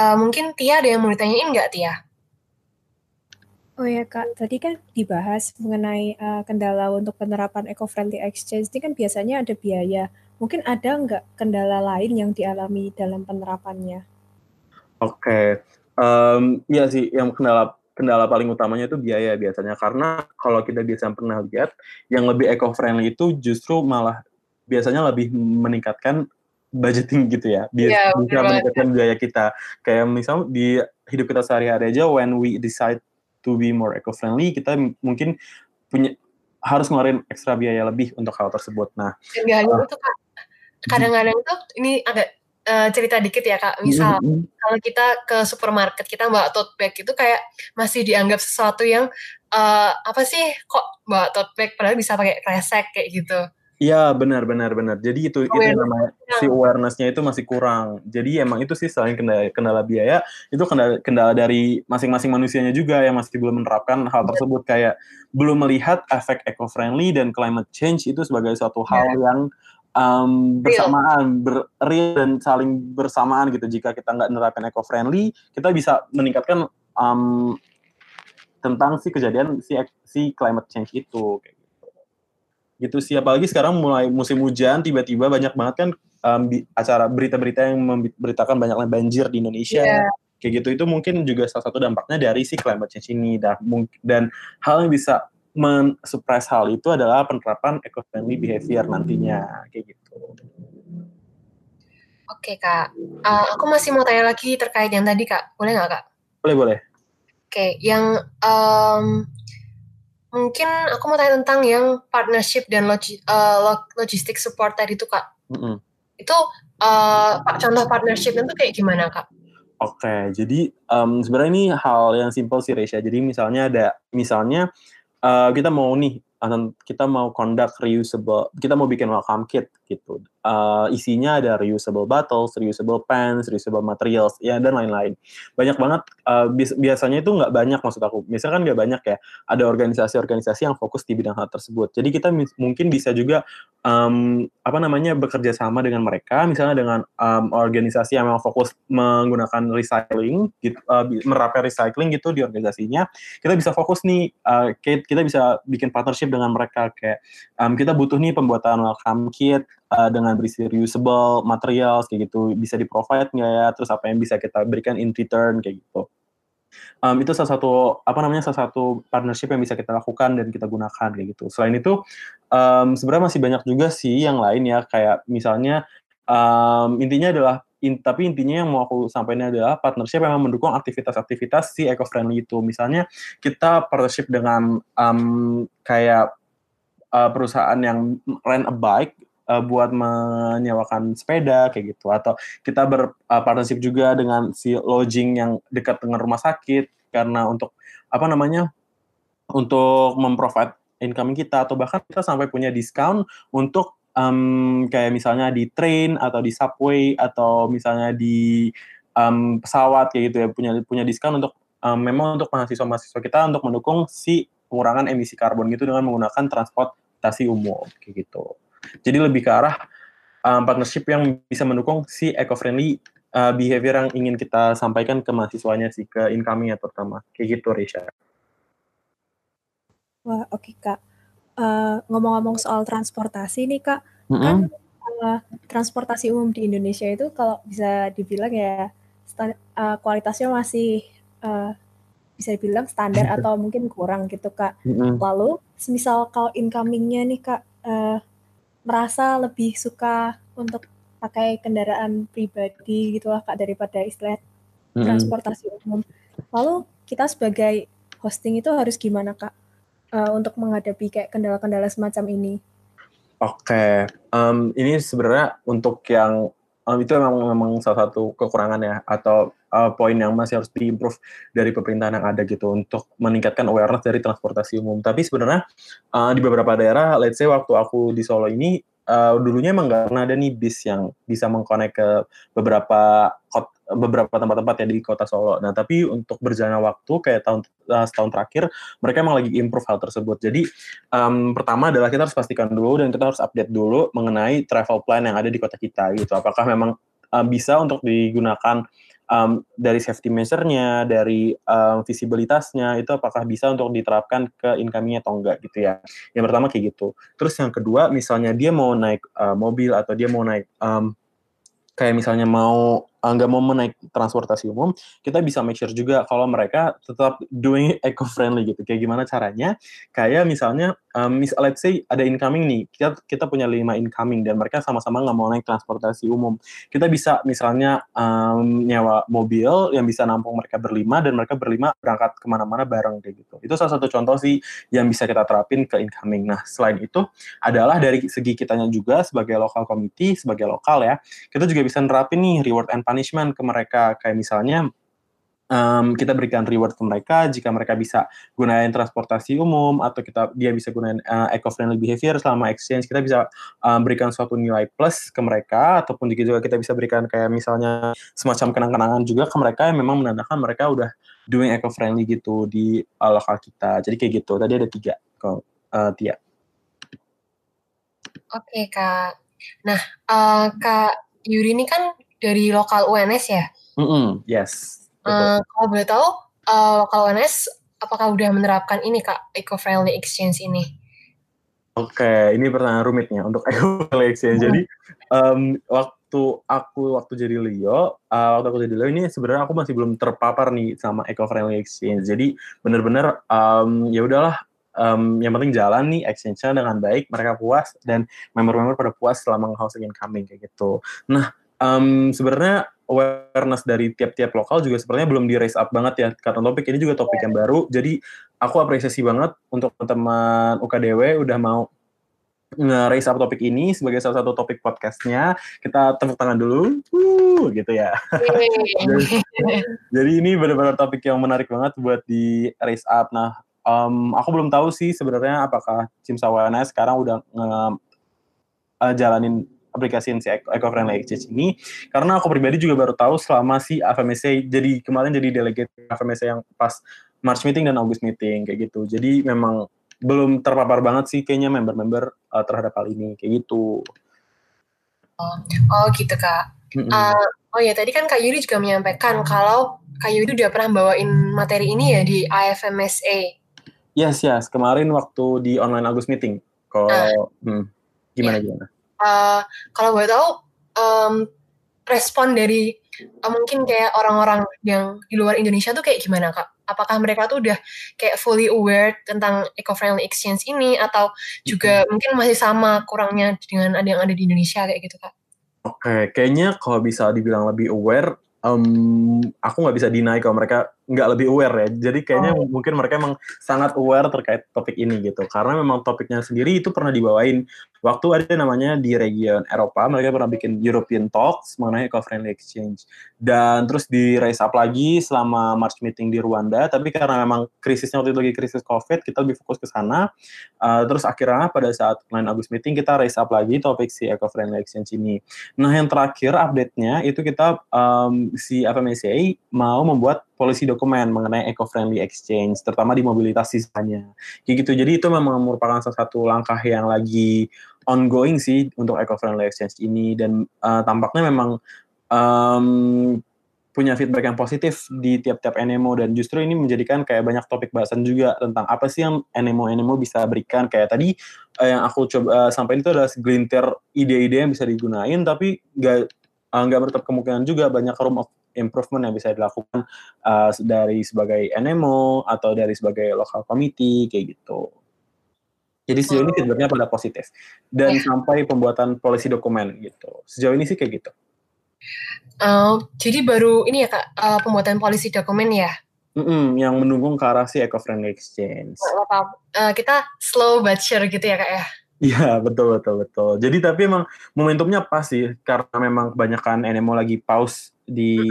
uh, mungkin Tia ada yang mau ditanyain nggak Tia? Oh ya Kak, tadi kan dibahas mengenai uh, kendala untuk penerapan eco-friendly exchange ini kan biasanya ada biaya. Mungkin ada nggak kendala lain yang dialami dalam penerapannya? Oke, um, iya sih yang kendala kendala paling utamanya itu biaya biasanya karena kalau kita biasa pernah lihat yang lebih eco-friendly itu justru malah biasanya lebih meningkatkan budgeting gitu ya, bisa, yeah, bisa meningkatkan biaya kita. Kayak misal di hidup kita sehari-hari aja, when we decide to be more eco-friendly, kita mungkin punya harus ngeluarin ekstra biaya lebih untuk hal tersebut. Nah, dan uh, itu kak, kadang-kadang tuh ini agak uh, cerita dikit ya kak. Misal mm -hmm. kalau kita ke supermarket kita bawa tote bag itu kayak masih dianggap sesuatu yang uh, apa sih kok bawa tote bag padahal bisa pakai kresek kayak gitu. Iya benar benar benar. Jadi itu itu namanya si awarenessnya itu masih kurang. Jadi emang itu sih selain kendala, kendala biaya, itu kendala, kendala dari masing-masing manusianya juga yang masih belum menerapkan hal iya. tersebut kayak belum melihat efek eco-friendly dan climate change itu sebagai suatu hal yeah. yang um, bersamaan, ber, real dan saling bersamaan gitu. Jika kita nggak menerapkan eco-friendly, kita bisa meningkatkan um, tentang si kejadian si si climate change itu. Kayak gitu sih apalagi sekarang mulai musim hujan tiba-tiba banyak banget kan um, acara berita-berita yang memberitakan banyaknya banjir di Indonesia yeah. kayak gitu itu mungkin juga salah satu dampaknya dari si climate change ini dan dan hal yang bisa mensuppress hal itu adalah penerapan eco-friendly behavior nantinya kayak gitu. Oke kak, uh, aku masih mau tanya lagi terkait yang tadi kak, boleh nggak kak? Boleh boleh. Oke, yang um, Mungkin aku mau tanya tentang yang partnership dan logi, uh, logistik support tadi itu kak. Mm -hmm. Itu uh, contoh partnership itu kayak gimana kak? Oke, okay, jadi um, sebenarnya ini hal yang simple sih Resha. Jadi misalnya ada, misalnya uh, kita mau nih, kita mau conduct reusable, kita mau bikin welcome kit gitu uh, isinya ada reusable bottles, reusable pens, reusable materials, ya dan lain-lain. Banyak banget. Uh, biasanya itu nggak banyak maksud aku. Misalnya kan nggak banyak ya. Ada organisasi-organisasi yang fokus di bidang hal tersebut. Jadi kita mungkin bisa juga um, apa namanya bekerja sama dengan mereka, misalnya dengan um, organisasi yang memang fokus menggunakan recycling, gitu, uh, merapel recycling gitu di organisasinya. Kita bisa fokus nih, uh, kita bisa bikin partnership dengan mereka kayak um, kita butuh nih pembuatan welcome kit uh, dengan berisi reusable materials kayak gitu. Bisa di provide nggak ya? Terus apa yang bisa kita berikan in return kayak gitu. Um, itu salah satu apa namanya salah satu partnership yang bisa kita lakukan dan kita gunakan kayak gitu. Selain itu um, sebenarnya masih banyak juga sih yang lain ya. Kayak misalnya um, intinya adalah in, tapi intinya yang mau aku sampaikan adalah partnership yang mendukung aktivitas-aktivitas si eco-friendly itu. Misalnya kita partnership dengan um, kayak uh, perusahaan yang rent a bike uh, buat menyewakan sepeda kayak gitu atau kita berpartnership uh, juga dengan si lodging yang dekat dengan rumah sakit karena untuk apa namanya untuk memprovide income kita atau bahkan kita sampai punya diskon untuk um, kayak misalnya di train atau di subway atau misalnya di um, pesawat kayak gitu ya punya punya diskon untuk um, memang untuk mahasiswa-mahasiswa kita untuk mendukung si pengurangan emisi karbon gitu dengan menggunakan transportasi umum kayak gitu. Jadi lebih ke arah um, partnership yang bisa mendukung si eco-friendly uh, behavior yang ingin kita sampaikan ke mahasiswanya sih, ke incoming terutama. Kayak gitu, Risha. Wah, oke okay, Kak. Uh, ngomong-ngomong soal transportasi nih Kak, mm -hmm. kan uh, transportasi umum di Indonesia itu kalau bisa dibilang ya uh, kualitasnya masih uh, bisa dibilang standar atau mungkin kurang gitu Kak. Mm -hmm. Lalu, misal kalau incomingnya nih Kak, uh, merasa lebih suka untuk pakai kendaraan pribadi gitu lah Kak daripada istilah hmm. transportasi umum. Lalu kita sebagai hosting itu harus gimana Kak uh, untuk menghadapi kayak kendala-kendala semacam ini? Oke, okay. um, ini sebenarnya untuk yang um, itu memang memang salah satu kekurangan ya atau uh, poin yang masih harus diimprove dari pemerintahan yang ada gitu untuk meningkatkan awareness dari transportasi umum. Tapi sebenarnya uh, di beberapa daerah, let's say waktu aku di Solo ini uh, dulunya emang nggak pernah ada nih bis yang bisa mengkonek ke beberapa kot, beberapa tempat-tempat ya di kota Solo. Nah, tapi untuk berjalan waktu kayak tahun uh, setahun terakhir, mereka emang lagi improve hal tersebut. Jadi um, pertama adalah kita harus pastikan dulu dan kita harus update dulu mengenai travel plan yang ada di kota kita gitu. Apakah memang bisa untuk digunakan um, dari safety measure-nya, dari um, visibilitasnya itu apakah bisa untuk diterapkan ke incoming atau enggak gitu ya. Yang pertama kayak gitu. Terus yang kedua misalnya dia mau naik uh, mobil atau dia mau naik um, kayak misalnya mau nggak mau menaik transportasi umum, kita bisa make sure juga kalau mereka tetap doing eco-friendly gitu. Kayak gimana caranya? Kayak misalnya, um, mis let's say ada incoming nih, kita kita punya lima incoming dan mereka sama-sama nggak mau naik transportasi umum. Kita bisa misalnya um, nyewa mobil yang bisa nampung mereka berlima dan mereka berlima berangkat ke mana-mana bareng kayak gitu. Itu salah satu contoh sih yang bisa kita terapin ke incoming. Nah selain itu adalah dari segi kitanya juga sebagai lokal committee, sebagai lokal ya, kita juga bisa nerapin nih reward and punishment ke mereka. Kayak misalnya um, kita berikan reward ke mereka jika mereka bisa gunain transportasi umum atau kita dia bisa gunain uh, eco-friendly behavior selama exchange. Kita bisa um, berikan suatu nilai plus ke mereka ataupun juga kita bisa berikan kayak misalnya semacam kenang-kenangan juga ke mereka yang memang menandakan mereka udah doing eco-friendly gitu di uh, lokal kita. Jadi kayak gitu. Tadi ada tiga kok uh, Tia. Oke kak. Nah uh, kak Yuri ini kan dari lokal UNS ya? Mm -hmm, yes. Uh, kalau boleh tahu, uh, lokal UNS apakah udah menerapkan ini kak, eco-friendly exchange ini? Oke, okay, ini pertanyaan rumitnya untuk eco-friendly exchange. Hmm. Jadi um, waktu aku waktu jadi Leo, uh, waktu aku jadi Leo ini sebenarnya aku masih belum terpapar nih sama eco-friendly exchange. Jadi bener-bener um, ya udahlah um, yang penting jalan nih exchange-nya dengan baik, mereka puas dan member-member pada puas selama nge-house incoming kayak gitu. Nah, um, sebenarnya awareness dari tiap-tiap lokal juga sebenarnya belum di raise up banget ya karena topik ini juga topik yang baru. Jadi aku apresiasi banget untuk teman UKDW udah mau nge-raise up topik ini sebagai salah satu topik podcastnya. Kita tepuk tangan dulu. Uh, gitu ya. Jadi, jadi ini benar-benar topik yang menarik banget buat di raise up. Nah um, aku belum tahu sih sebenarnya apakah Cimsawana sekarang udah nge, uh, jalanin aplikasi si eco-friendly exchange ini. Karena aku pribadi juga baru tahu selama si FMSA jadi kemarin jadi delegate FMSA yang pas March meeting dan August meeting kayak gitu. Jadi memang belum terpapar banget sih kayaknya member-member uh, terhadap hal ini kayak gitu. Oh, oh gitu kak. Mm -hmm. uh, oh ya tadi kan kak Yuri juga menyampaikan kalau kak Yuri udah pernah bawain materi ini ya di IFMSA yes yes. Kemarin waktu di online August meeting. Kalau uh, hmm, gimana yeah. gimana uh, kalau boleh tahu um, respon dari uh, mungkin kayak orang-orang yang di luar Indonesia tuh kayak gimana kak? Apakah mereka tuh udah kayak fully aware tentang eco-friendly exchange ini atau juga hmm. mungkin masih sama kurangnya dengan ada yang ada di Indonesia kayak gitu kak? Oke, okay, kayaknya kalau bisa dibilang lebih aware, um, aku nggak bisa deny kalau mereka nggak lebih aware ya. Jadi kayaknya oh. mungkin mereka emang sangat aware terkait topik ini gitu. Karena memang topiknya sendiri itu pernah dibawain waktu ada namanya di region Eropa, mereka pernah bikin European Talks mengenai eco-friendly exchange. Dan terus di raise up lagi selama March meeting di Rwanda, tapi karena memang krisisnya waktu itu lagi krisis COVID, kita lebih fokus ke sana. Uh, terus akhirnya pada saat lain August meeting kita raise up lagi topik si eco-friendly exchange ini. Nah yang terakhir update-nya itu kita um, si FMSA mau membuat polisi dokumen mengenai eco-friendly exchange, terutama di mobilitas sisanya. Kayak gitu. Jadi itu memang merupakan salah satu langkah yang lagi ongoing sih untuk eco-friendly exchange ini dan uh, tampaknya memang um, punya feedback yang positif di tiap-tiap NMO dan justru ini menjadikan kayak banyak topik bahasan juga tentang apa sih yang NMO-NMO bisa berikan kayak tadi uh, yang aku coba uh, sampaikan itu adalah segelintir ide-ide yang bisa digunain tapi nggak nggak bertep kemungkinan juga banyak room of improvement yang bisa dilakukan uh, dari sebagai NMO atau dari sebagai local committee kayak gitu. Jadi sejauh ini feedbacknya pada positif dan ya. sampai pembuatan polisi dokumen gitu. Sejauh ini sih kayak gitu. Uh, jadi baru ini ya kak uh, pembuatan polisi dokumen ya? Mm -mm, yang mendukung ke arah si eco-friendly exchange. Uh, kita slow but sure gitu ya kak ya? Iya betul betul betul. Jadi tapi emang momentumnya pas sih karena memang kebanyakan NMO lagi pause di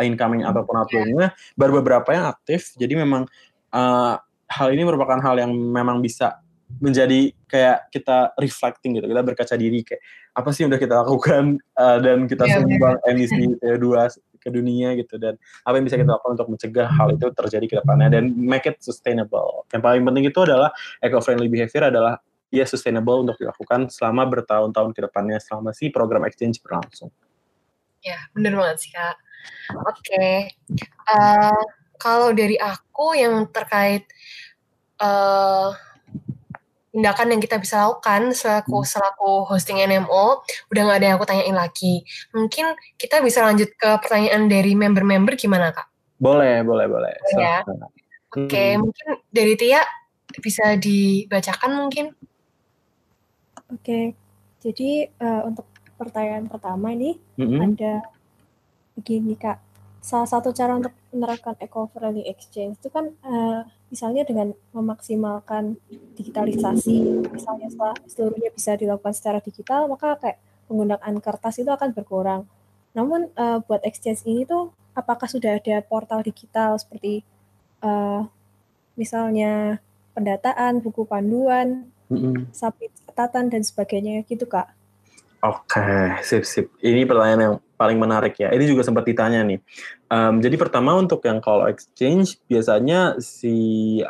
incoming ataupun outgoingnya baru beberapa yang aktif. Jadi memang uh, hal ini merupakan hal yang memang bisa menjadi kayak kita reflecting gitu, kita berkaca diri kayak apa sih yang udah kita lakukan uh, dan kita yeah, sumbang yeah. emisi CO2 ke dunia gitu dan apa yang bisa kita lakukan untuk mencegah hal itu terjadi ke depannya dan make it sustainable. Yang paling penting itu adalah eco-friendly behavior adalah ya sustainable untuk dilakukan selama bertahun-tahun ke depannya selama si program exchange berlangsung. Ya, bener banget sih Kak. Oke, uh, kalau dari aku yang terkait uh, tindakan yang kita bisa lakukan selaku selaku hosting NMO udah nggak ada yang aku tanyain lagi. Mungkin kita bisa lanjut ke pertanyaan dari member-member gimana kak? Boleh, boleh, boleh. Ya. Oke, okay, hmm. mungkin dari Tia bisa dibacakan mungkin. Oke, okay. jadi uh, untuk pertanyaan pertama ini -hmm. ada begini kak. Salah satu cara untuk menerapkan eco-friendly exchange itu kan uh, misalnya dengan memaksimalkan digitalisasi, misalnya setelah seluruhnya bisa dilakukan secara digital, maka kayak penggunaan kertas itu akan berkurang. Namun uh, buat exchange ini tuh apakah sudah ada portal digital seperti uh, misalnya pendataan, buku panduan, mm-hmm. catatan dan sebagainya gitu kak? Oke, sip sip. Ini pertanyaan yang paling menarik ya. Ini juga sempat ditanya nih. Um, jadi pertama untuk yang call exchange biasanya si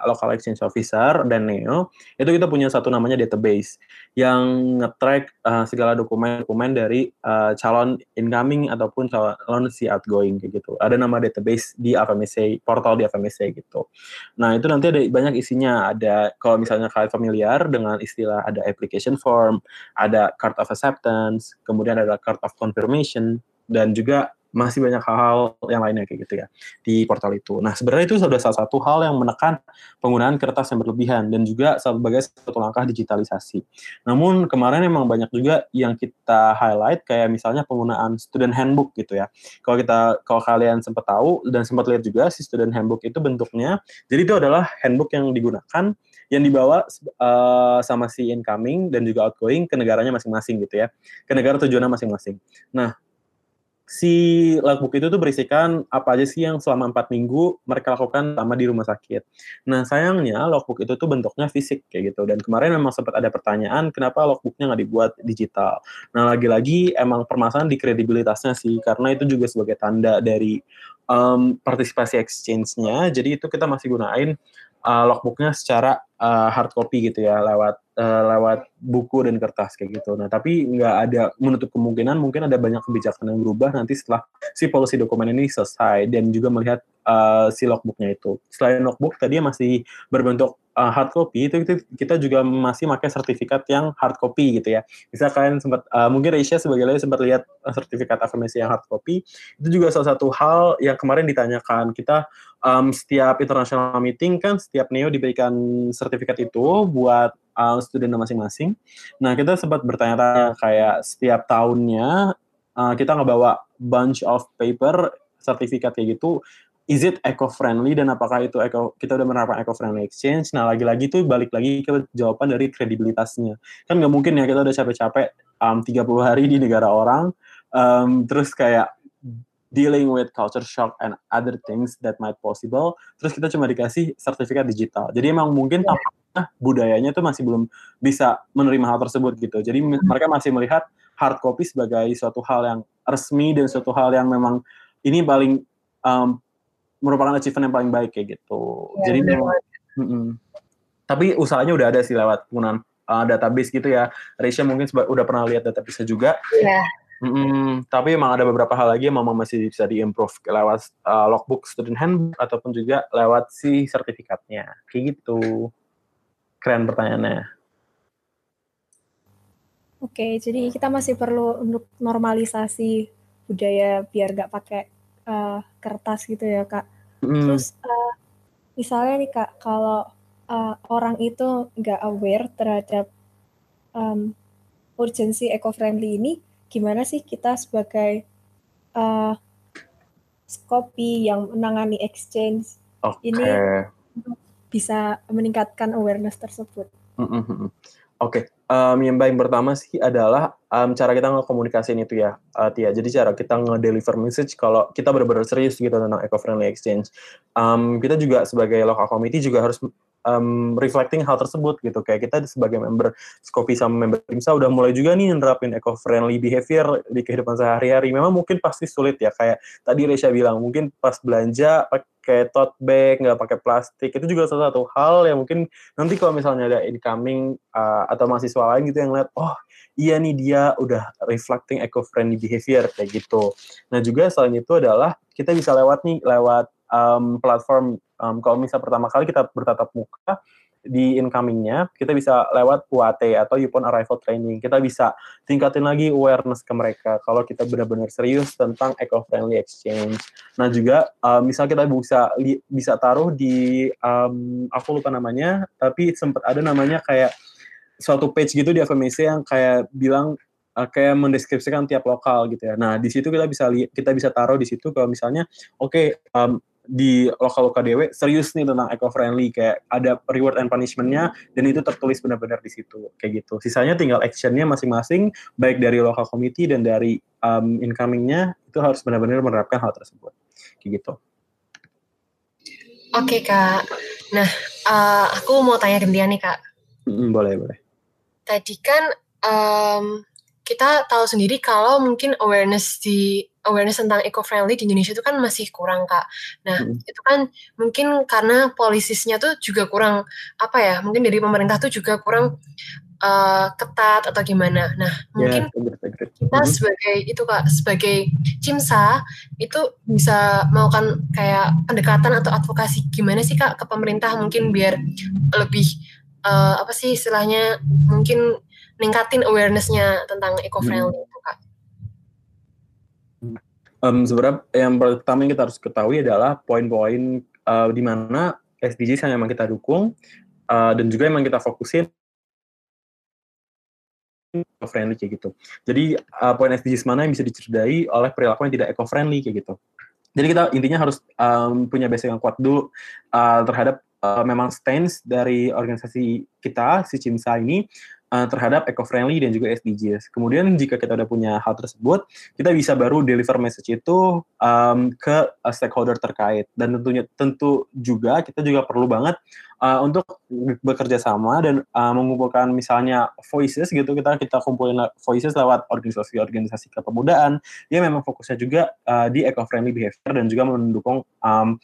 local exchange officer dan neo itu kita punya satu namanya database yang nge-track uh, segala dokumen-dokumen dari uh, calon incoming ataupun calon si outgoing kayak gitu. Ada nama database di FMSA, portal di FMSA gitu. Nah, itu nanti ada banyak isinya. Ada kalau misalnya kalian familiar dengan istilah ada application form, ada card of acceptance, kemudian ada card of confirmation dan juga masih banyak hal-hal yang lainnya kayak gitu ya di portal itu. Nah sebenarnya itu sudah salah satu hal yang menekan penggunaan kertas yang berlebihan dan juga sebagai satu langkah digitalisasi. Namun kemarin memang banyak juga yang kita highlight kayak misalnya penggunaan student handbook gitu ya. Kalau kita kalau kalian sempat tahu dan sempat lihat juga si student handbook itu bentuknya, jadi itu adalah handbook yang digunakan yang dibawa uh, sama si incoming dan juga outgoing ke negaranya masing-masing gitu ya, ke negara tujuannya masing-masing. Nah si logbook itu tuh berisikan apa aja sih yang selama empat minggu mereka lakukan sama di rumah sakit. Nah sayangnya logbook itu tuh bentuknya fisik kayak gitu. Dan kemarin memang sempat ada pertanyaan kenapa logbooknya nggak dibuat digital. Nah lagi-lagi emang permasalahan di kredibilitasnya sih karena itu juga sebagai tanda dari um, partisipasi exchange-nya. Jadi itu kita masih gunain uh, logbooknya secara uh, hard copy gitu ya lewat uh, lewat buku dan kertas kayak gitu. Nah, tapi nggak ada menutup kemungkinan mungkin ada banyak kebijakan yang berubah nanti setelah si policy dokumen ini selesai dan juga melihat uh, si logbooknya itu. Selain logbook tadi masih berbentuk uh, hard copy itu, itu kita juga masih pakai sertifikat yang hard copy gitu ya. Bisa kalian sempat uh, mungkin Risha sebagai lain sempat lihat sertifikat afirmasi yang hard copy itu juga salah satu hal yang kemarin ditanyakan kita um, setiap international meeting kan setiap neo diberikan sertifikat itu buat uh, student masing-masing. Nah kita sempat bertanya-tanya kayak setiap tahunnya uh, kita ngebawa bunch of paper sertifikat kayak gitu is it eco-friendly dan apakah itu eco, kita udah menerapkan eco-friendly exchange? Nah, lagi-lagi itu balik lagi ke jawaban dari kredibilitasnya. Kan nggak mungkin ya kita udah capek-capek um, 30 hari di negara orang, um, terus kayak dealing with culture shock and other things that might possible, terus kita cuma dikasih sertifikat digital. Jadi emang mungkin yeah. tampaknya budayanya tuh masih belum bisa menerima hal tersebut gitu. Jadi hmm. mereka masih melihat hard copy sebagai suatu hal yang resmi dan suatu hal yang memang ini paling um, merupakan achievement yang paling baik kayak gitu. Yeah, Jadi memang, mm -mm. tapi usahanya udah ada sih lewat penggunaan uh, database gitu ya. Risha mungkin udah pernah lihat database juga. Iya. Mm -mm, tapi emang ada beberapa hal lagi yang memang masih bisa diimprove lewat uh, logbook student handbook ataupun juga lewat si sertifikatnya. Kayak gitu. Keren pertanyaannya. Oke, jadi kita masih perlu untuk normalisasi budaya biar gak pakai uh, kertas gitu ya kak. Mm. Terus uh, misalnya nih kak, kalau uh, orang itu nggak aware terhadap um, urgensi eco-friendly ini, gimana sih kita sebagai uh, kopi yang menangani exchange okay. ini bisa meningkatkan awareness tersebut? Mm -hmm. Oke, okay. Um, yang paling pertama sih adalah um, cara kita ngekomunikasiin itu ya, uh, Tia. Jadi cara kita nge-deliver message kalau kita benar-benar serius gitu tentang eco-friendly exchange. Um, kita juga sebagai local committee juga harus um, reflecting hal tersebut gitu. Kayak kita sebagai member Skopi sama member Timsa udah mulai juga nih nerapin eco-friendly behavior di kehidupan sehari-hari. Memang mungkin pasti sulit ya, kayak tadi Resha bilang, mungkin pas belanja pakai tote bag, nggak pakai plastik, itu juga salah satu hal yang mungkin nanti kalau misalnya ada incoming uh, atau mahasiswa lain gitu yang lihat, oh iya nih dia udah reflecting eco-friendly behavior kayak gitu. Nah juga selain itu adalah kita bisa lewat nih lewat um, platform um, kalau misal pertama kali kita bertatap muka di incomingnya kita bisa lewat UAT atau Upon Arrival Training kita bisa tingkatin lagi awareness ke mereka kalau kita benar-benar serius tentang eco-friendly exchange nah juga um, misal kita bisa bisa taruh di um, aku lupa namanya tapi sempat ada namanya kayak suatu page gitu di FMC yang kayak bilang uh, kayak mendeskripsikan tiap lokal gitu ya. Nah, di situ kita bisa kita bisa taruh di situ kalau misalnya oke okay, um, di lokal lokal dewe serius nih tentang eco friendly kayak ada reward and punishmentnya dan itu tertulis benar-benar di situ kayak gitu. Sisanya tinggal actionnya masing-masing baik dari lokal committee dan dari um, incomingnya itu harus benar-benar menerapkan hal tersebut kayak gitu. Oke kak. Nah uh, aku mau tanya gantian nih kak. Mm, boleh boleh. Tadi kan um, kita tahu sendiri kalau mungkin awareness di awareness tentang eco-friendly di Indonesia itu kan masih kurang kak. Nah hmm. itu kan mungkin karena polisisnya tuh juga kurang apa ya? Mungkin dari pemerintah tuh juga kurang uh, ketat atau gimana. Nah ya, mungkin yeah, kita hmm. sebagai itu kak sebagai cimsa itu bisa melakukan kayak pendekatan atau advokasi gimana sih kak ke pemerintah mungkin biar lebih uh, apa sih istilahnya mungkin ningkatin awarenessnya tentang eco-friendly hmm. Um, sebenarnya yang pertama yang kita harus ketahui adalah poin-poin uh, di mana SDGs yang memang kita dukung uh, dan juga memang kita fokusin eco-friendly kayak gitu. Jadi uh, poin SDGs mana yang bisa dicerdai oleh perilaku yang tidak eco-friendly kayak gitu. Jadi kita intinya harus um, punya basic yang kuat dulu uh, terhadap uh, memang stance dari organisasi kita si Cimsa ini uh, terhadap eco-friendly dan juga SDGs. Kemudian jika kita udah punya hal tersebut, kita bisa baru deliver message itu um, ke uh, stakeholder terkait. Dan tentunya tentu juga kita juga perlu banget uh, untuk bekerja sama dan uh, mengumpulkan misalnya voices gitu kita kita kumpulin voices lewat organisasi-organisasi kepemudaan. Dia memang fokusnya juga uh, di eco-friendly behavior dan juga mendukung um,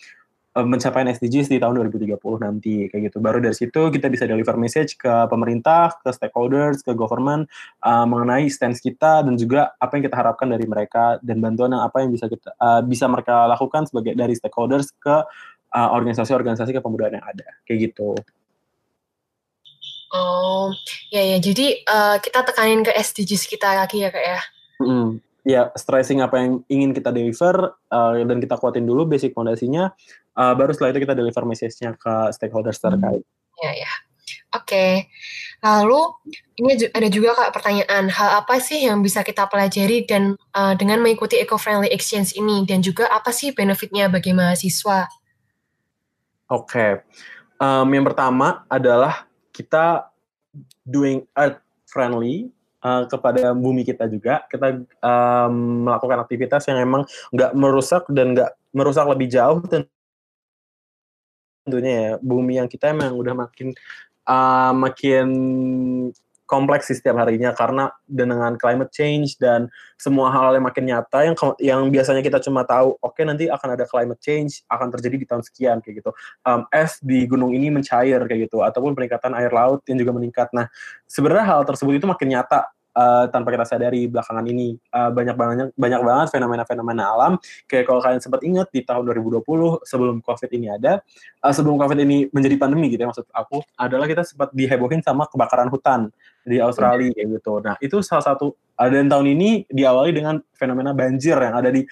Eh, mencapai SDGs di tahun 2030 nanti kayak gitu. Baru dari situ kita bisa deliver message ke pemerintah, ke stakeholders, ke government uh, mengenai stance kita dan juga apa yang kita harapkan dari mereka dan bantuan yang apa yang bisa kita uh, bisa mereka lakukan sebagai dari stakeholders ke organisasi-organisasi uh, kepemudaan yang ada kayak gitu. Oh, ya ya. Jadi uh, kita tekanin ke SDGs kita lagi ya kak ya. Mm ya stressing apa yang ingin kita deliver uh, dan kita kuatin dulu basic fondasinya uh, baru setelah itu kita deliver message-nya ke stakeholders hmm. terkait. Ya ya. Oke. Okay. Lalu ini ada juga Kak pertanyaan, hal apa sih yang bisa kita pelajari dan uh, dengan mengikuti eco-friendly exchange ini dan juga apa sih benefitnya bagi mahasiswa? Oke. Okay. Um, yang pertama adalah kita doing earth friendly uh, kepada bumi kita juga. Kita um, melakukan aktivitas yang emang nggak merusak dan nggak merusak lebih jauh tentunya ya. Bumi yang kita emang udah makin uh, makin kompleks sih setiap harinya. Karena dengan climate change dan semua hal yang makin nyata yang yang biasanya kita cuma tahu oke okay, nanti akan ada climate change akan terjadi di tahun sekian kayak gitu. Um, es di gunung ini mencair kayak gitu. Ataupun peningkatan air laut yang juga meningkat. Nah sebenarnya hal tersebut itu makin nyata uh, tanpa kita sadari belakangan ini. Uh, banyak banget banyak banget fenomena-fenomena alam. Kayak kalau kalian sempat ingat di tahun 2020 sebelum covid ini ada uh, sebelum covid ini menjadi pandemi gitu ya maksud aku adalah kita sempat dihebohin sama kebakaran hutan di Australia kayak gitu. Nah itu salah satu uh, dan tahun ini diawali dengan fenomena banjir yang ada di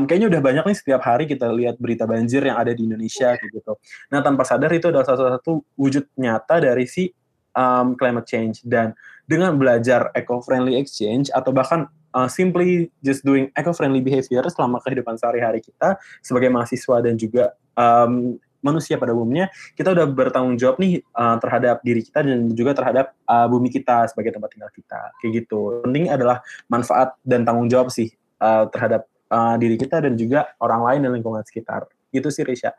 kayaknya udah banyak nih setiap hari kita lihat berita banjir yang ada di Indonesia kayak gitu. Nah tanpa sadar itu adalah salah satu wujud nyata dari si um, climate change. Dan dengan belajar eco-friendly exchange atau bahkan uh, simply just doing eco-friendly behavior selama kehidupan sehari-hari kita sebagai mahasiswa dan juga um, manusia pada umumnya kita udah bertanggung jawab nih uh, terhadap diri kita dan juga terhadap uh, bumi kita sebagai tempat tinggal kita. Kayak gitu. Penting adalah manfaat dan tanggung jawab sih uh, terhadap uh, diri kita dan juga orang lain dan lingkungan sekitar. Gitu sih Risha.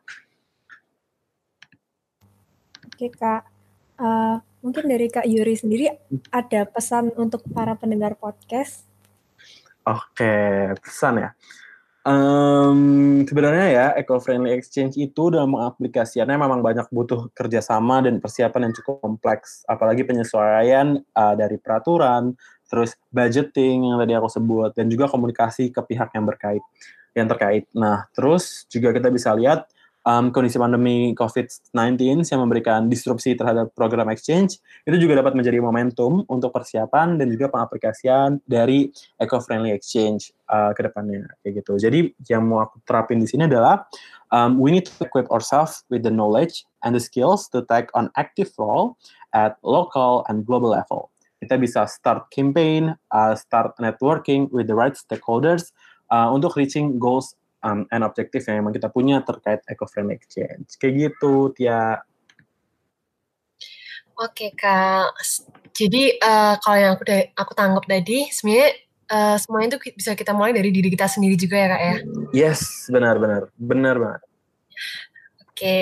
Oke kak, uh, Mungkin dari Kak Yuri sendiri ada pesan untuk para pendengar podcast? Oke, pesan ya. Um, sebenarnya ya eco-friendly exchange itu dalam mengaplikasikannya memang banyak butuh kerjasama dan persiapan yang cukup kompleks, apalagi penyesuaian uh, dari peraturan, terus budgeting yang tadi aku sebut, dan juga komunikasi ke pihak yang berkait. yang terkait. Nah, terus juga kita bisa lihat um, kondisi pandemi COVID-19 yang memberikan disrupsi terhadap program exchange, itu juga dapat menjadi momentum untuk persiapan dan juga pengaplikasian dari eco-friendly exchange uh, ke depannya. Kayak gitu. Jadi yang mau aku terapin di sini adalah um, we need to equip ourselves with the knowledge and the skills to take on active role at local and global level. Kita bisa start campaign, uh, start networking with the right stakeholders uh, untuk reaching goals um, and objektif yang memang kita punya terkait eco-friendly exchange. Kayak gitu, Tia. Oke, Kak. Jadi, uh, kalau yang aku aku tangkap tadi, sebenarnya uh, semuanya itu bisa kita mulai dari diri kita sendiri juga ya, Kak, ya? Yes, benar-benar. Benar banget. Oke.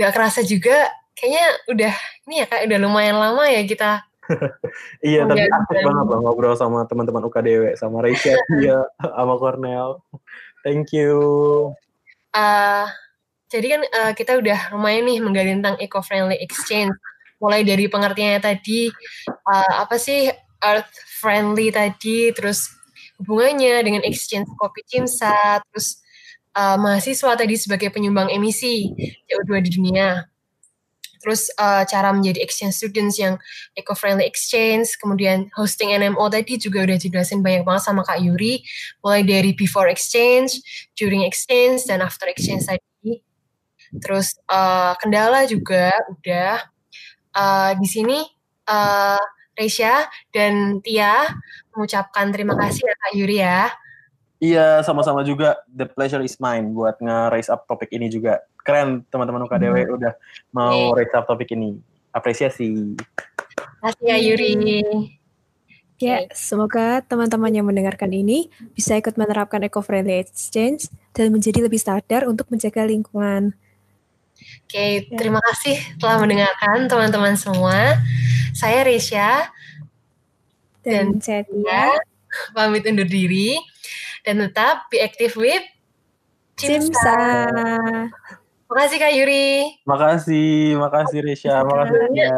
Nggak kerasa juga, kayaknya udah, ini ya, Kak, udah lumayan lama ya kita iya, tapi aktif banget loh ngobrol sama teman-teman UKDW, sama Rachel, ya, sama Cornell. Thank you. Uh, jadi kan uh, kita udah lumayan nih menggali tentang eco-friendly exchange. Mulai dari pengertiannya tadi, uh, apa sih earth friendly tadi, terus hubungannya dengan exchange kopi Cimsa, terus uh, mahasiswa tadi sebagai penyumbang emisi CO2 di dunia terus uh, cara menjadi exchange students yang eco-friendly exchange, kemudian hosting NMO tadi juga udah dijelasin banyak banget sama Kak Yuri, mulai dari before exchange, during exchange, dan after exchange tadi. Terus uh, kendala juga udah uh, di sini uh, Resya dan Tia mengucapkan terima kasih ya Kak Yuri ya. Iya, sama-sama juga. The pleasure is mine buat nge-raise up topik ini juga keren teman-teman UKDW hmm. udah mau okay. recap topik ini. Apresiasi. Terima ya Yuri. Ya, semoga teman-teman yang mendengarkan ini bisa ikut menerapkan eco-friendly exchange dan menjadi lebih sadar untuk menjaga lingkungan. Oke, ya. terima kasih telah mendengarkan teman-teman semua. Saya Risha dan, dan saya pamit undur diri dan tetap be active with Cimsa. Cimsa. Makasih Kak Yuri. Makasih, makasih Risha, makasih ya.